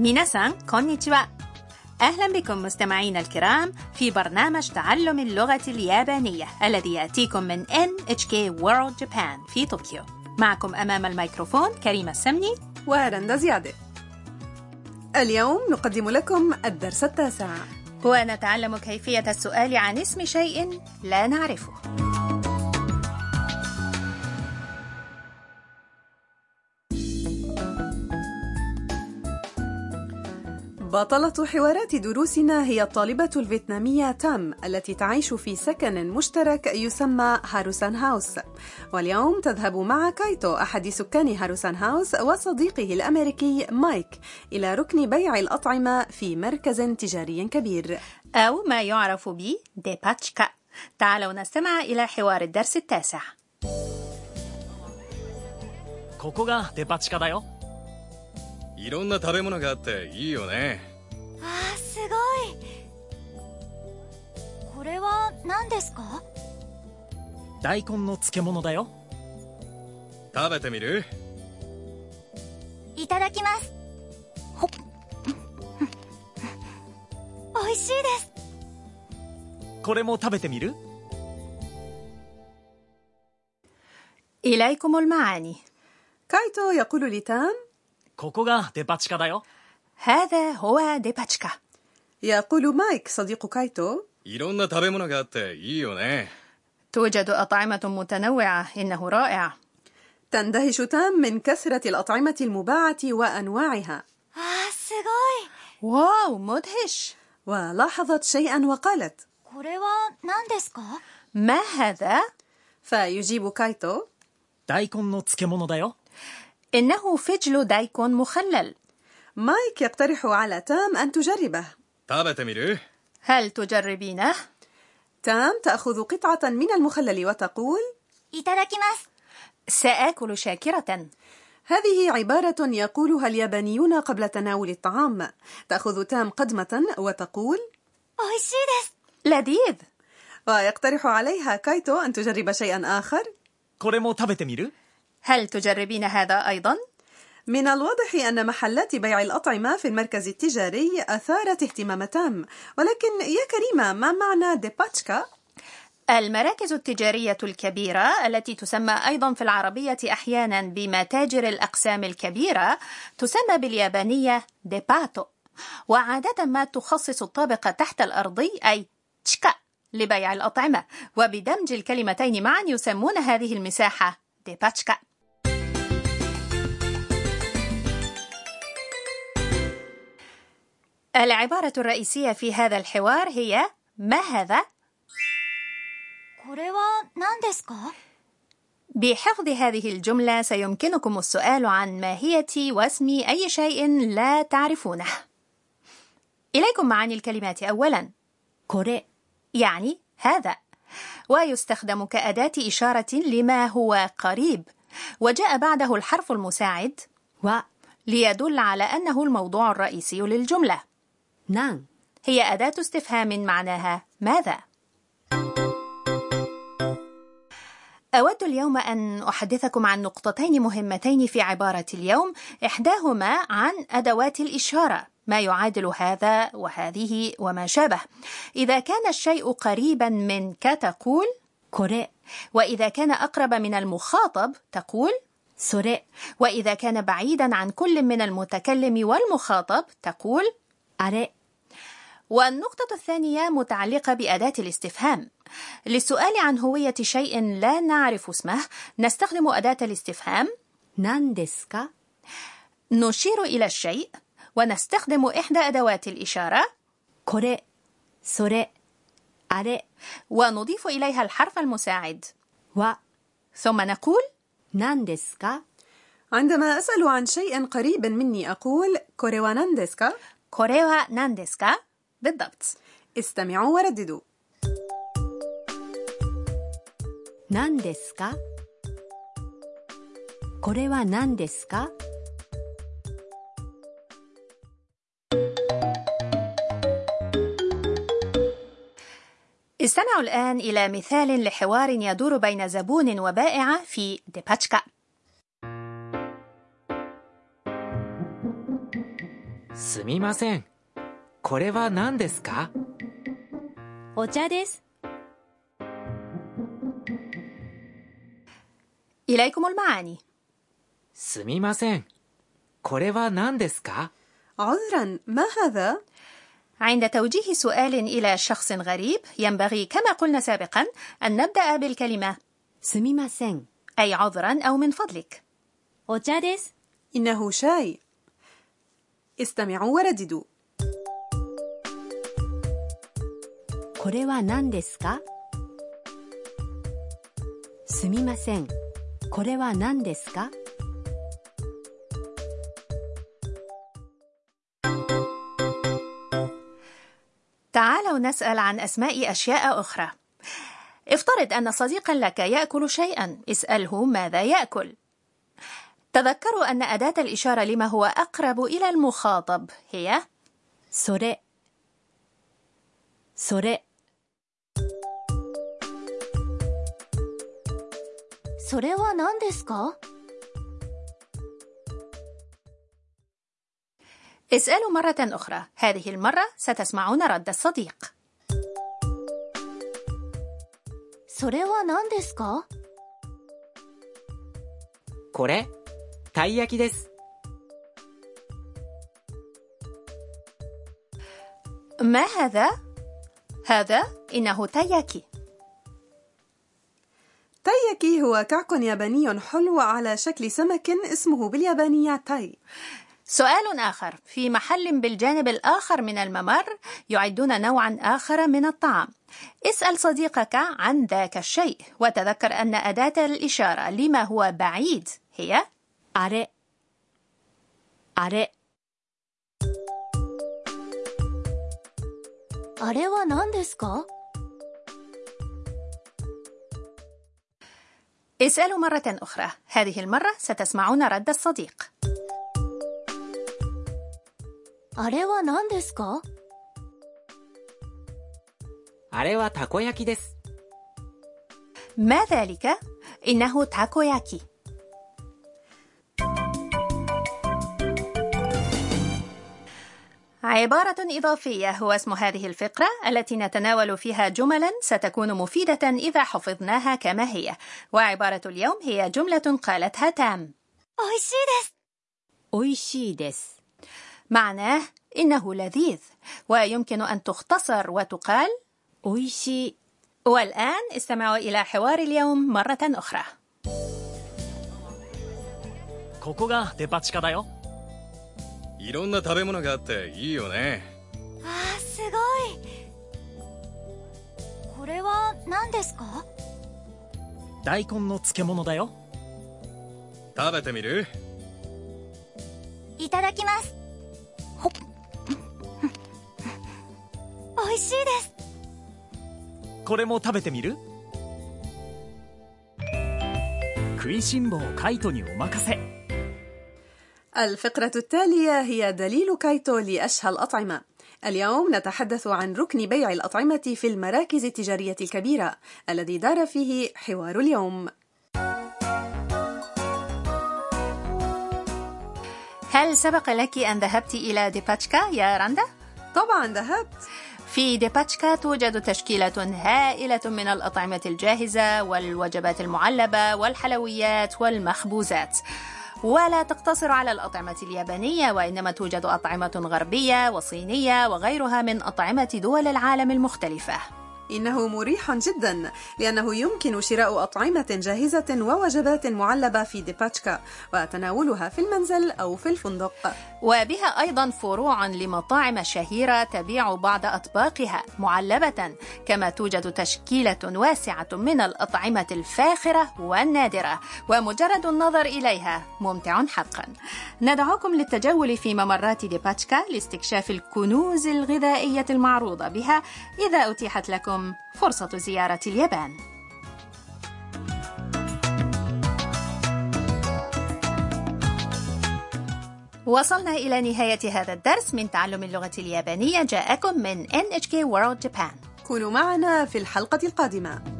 ميناسان كونيتشوا أهلا بكم مستمعينا الكرام في برنامج تعلم اللغة اليابانية الذي يأتيكم من NHK World Japan في طوكيو معكم أمام الميكروفون كريمة السمني ورندا زيادة اليوم نقدم لكم الدرس التاسع ونتعلم كيفية السؤال عن اسم شيء لا نعرفه بطلة حوارات دروسنا هي الطالبة الفيتنامية تام التي تعيش في سكن مشترك يسمى هاروسان هاوس واليوم تذهب مع كايتو أحد سكان هاروسان هاوس وصديقه الأمريكي مايك إلى ركن بيع الأطعمة في مركز تجاري كبير أو ما يعرف ب ديباتشكا تعالوا نستمع إلى حوار الدرس التاسع ここがデパ地下だよ いろんな食べ物があっていいよねあーすごいこれは何ですか大根の漬物だよ食べてみるいただきますほっ美味しいですこれも食べてみる إليكم المعاني كايتو يقول لتام ここがデパ地下だよ هذا هو ديباتشكا يقول مايك صديق كايتو いろんな食べ物があっていいよね توجد أطعمة متنوعة إنه رائع تندهش تام من كثرة الأطعمة المباعة وأنواعها あーす واو مدهش ولاحظت شيئا وقالت ごいこれは何ですか ما هذا؟ فيجيب كايتو 大根の漬物だよ إنه فجل دايكون مخلل. مايك يقترح على تام أن تجربه. هل تجربينه؟ تام تأخذ قطعة من المخلل وتقول سآكل شاكرة. هذه عبارة يقولها اليابانيون قبل تناول الطعام. تأخذ تام قدمة وتقول لذيذ. ويقترح عليها كايتو أن تجرب شيئا آخر. هل تجربين هذا أيضا؟ من الواضح أن محلات بيع الأطعمة في المركز التجاري أثارت اهتمام تام ولكن يا كريمة ما معنى ديباتشكا؟ المراكز التجارية الكبيرة التي تسمى أيضا في العربية أحيانا بمتاجر الأقسام الكبيرة تسمى باليابانية ديباتو وعادة ما تخصص الطابق تحت الأرضي أي تشكا لبيع الأطعمة وبدمج الكلمتين معا يسمون هذه المساحة ديباتشكا العبارة الرئيسية في هذا الحوار هي ما هذا؟ これは何ですか بحفظ هذه الجملة سيمكنكم السؤال عن ماهية واسم أي شيء لا تعرفونه. إليكم معاني الكلمات أولاً. これ يعني هذا ويستخدم كأداة إشارة لما هو قريب وجاء بعده الحرف المساعد は ليدل على أنه الموضوع الرئيسي للجملة نان هي أداة استفهام معناها ماذا؟ أود اليوم أن أحدثكم عن نقطتين مهمتين في عبارة اليوم، إحداهما عن أدوات الإشارة، ما يعادل هذا وهذه وما شابه. إذا كان الشيء قريبا منك تقول كوري وإذا كان أقرب من المخاطب تقول سوري وإذا كان بعيدا عن كل من المتكلم والمخاطب تقول أري والنقطة الثانية متعلقة بأداة الاستفهام. للسؤال عن هوية شيء لا نعرف اسمه، نستخدم أداة الاستفهام، 何ですか نشير إلى الشيء، ونستخدم إحدى أدوات الإشارة، これそれあれ ونضيف إليها الحرف المساعد، は ثم نقول: 何ですか عندما أسأل عن شيء قريب مني أقول كوريوانان ديسكا これは何ですか؟ بالضبط. استمعوا ورددوا 何ですかこれは何ですか استمعوا الآن إلى مثال لحوار يدور بين زبون وبائعة في ديباتشكا. すみません これは何ですかお茶です。 إليكم المعاني すみませんこれは何ですか عذرا ما هذا؟ عند توجيه سؤال إلى شخص غريب ينبغي كما قلنا سابقا أن نبدأ بالكلمة すみません。 أي عذرا أو من فضلك お茶です。 إنه شاي استمعوا ورددوا これは何ですかすみません。これは何ですか تعالوا نسأل عن أسماء أشياء أخرى افترض أن صديقا لك يأكل شيئا اسأله ماذا يأكل تذكروا أن أداة الإشارة لما هو أقرب إلى المخاطب هي それ。それ。 それは何ですか اسألوا مرة أخرى هذه المرة ستسمعون رد الصديق それは何ですかこれたい焼きです ما هذا؟ هذا إنه تاياكي تاياكي هو كعك ياباني حلو على شكل سمك اسمه باليابانية تاي سؤال آخر في محل بالجانب الآخر من الممر يعدون نوعا آخر من الطعام اسأل صديقك عن ذاك الشيء وتذكر أن أداة الإشارة لما هو بعيد هي あれ。あれ。あれは何ですか اسألوا مرة أخرى هذه المرة ستسمعون رد الصديق あれは何ですかあれはたこ焼きです ما ذلك؟ إنه تاكوياكي عبارة إضافية هو اسم هذه الفقرة التي نتناول فيها جملا ستكون مفيدة إذا حفظناها كما هي وعبارة اليوم هي جملة قالتها تام 美味しいです。美味しいです。 معناه إنه لذيذ ويمكن أن تختصر وتقال 美味しい。 والآن استمعوا إلى حوار اليوم مرة أخرى ここがデパ地下だよ いろんな食べ物があっていいよねあー、すごい。これは何ですか？大根の漬物だよ食べてみる？いただきます。ほっ。美味しいです。これも食べてみる？食いしん坊カイトにお任せ الفقرة التالية هي دليل كايتو لأشهى الأطعمة. اليوم نتحدث عن ركن بيع الأطعمة في المراكز التجارية الكبيرة الذي دار فيه حوار اليوم. هل سبق لك أن ذهبت إلى ديباتشكا يا رندا؟ طبعا ذهبت. في ديباتشكا توجد تشكيلة هائلة من الأطعمة الجاهزة والوجبات المعلبة والحلويات والمخبوزات. ولا تقتصر على الأطعمة اليابانية وإنما توجد أطعمة غربية وصينية وغيرها من أطعمة دول العالم المختلفة. إنه مريح جدا لأنه يمكن شراء أطعمة جاهزة ووجبات معلبة في ديباتشكا وتناولها في المنزل أو في الفندق. وبها أيضا فروع لمطاعم شهيرة تبيع بعض أطباقها معلبة كما توجد تشكيلة واسعة من الأطعمة الفاخرة والنادرة ومجرد النظر إليها ممتع حقا. ندعوكم للتجول في ممرات ديباتشكا لاستكشاف الكنوز الغذائية المعروضة بها. إذا أتيحت لكم فرصة زيارة اليابان. وصلنا إلى نهاية هذا الدرس من تعلم اللغة اليابانية. جاءكم من NHK World Japan. كونوا معنا في الحلقة القادمة.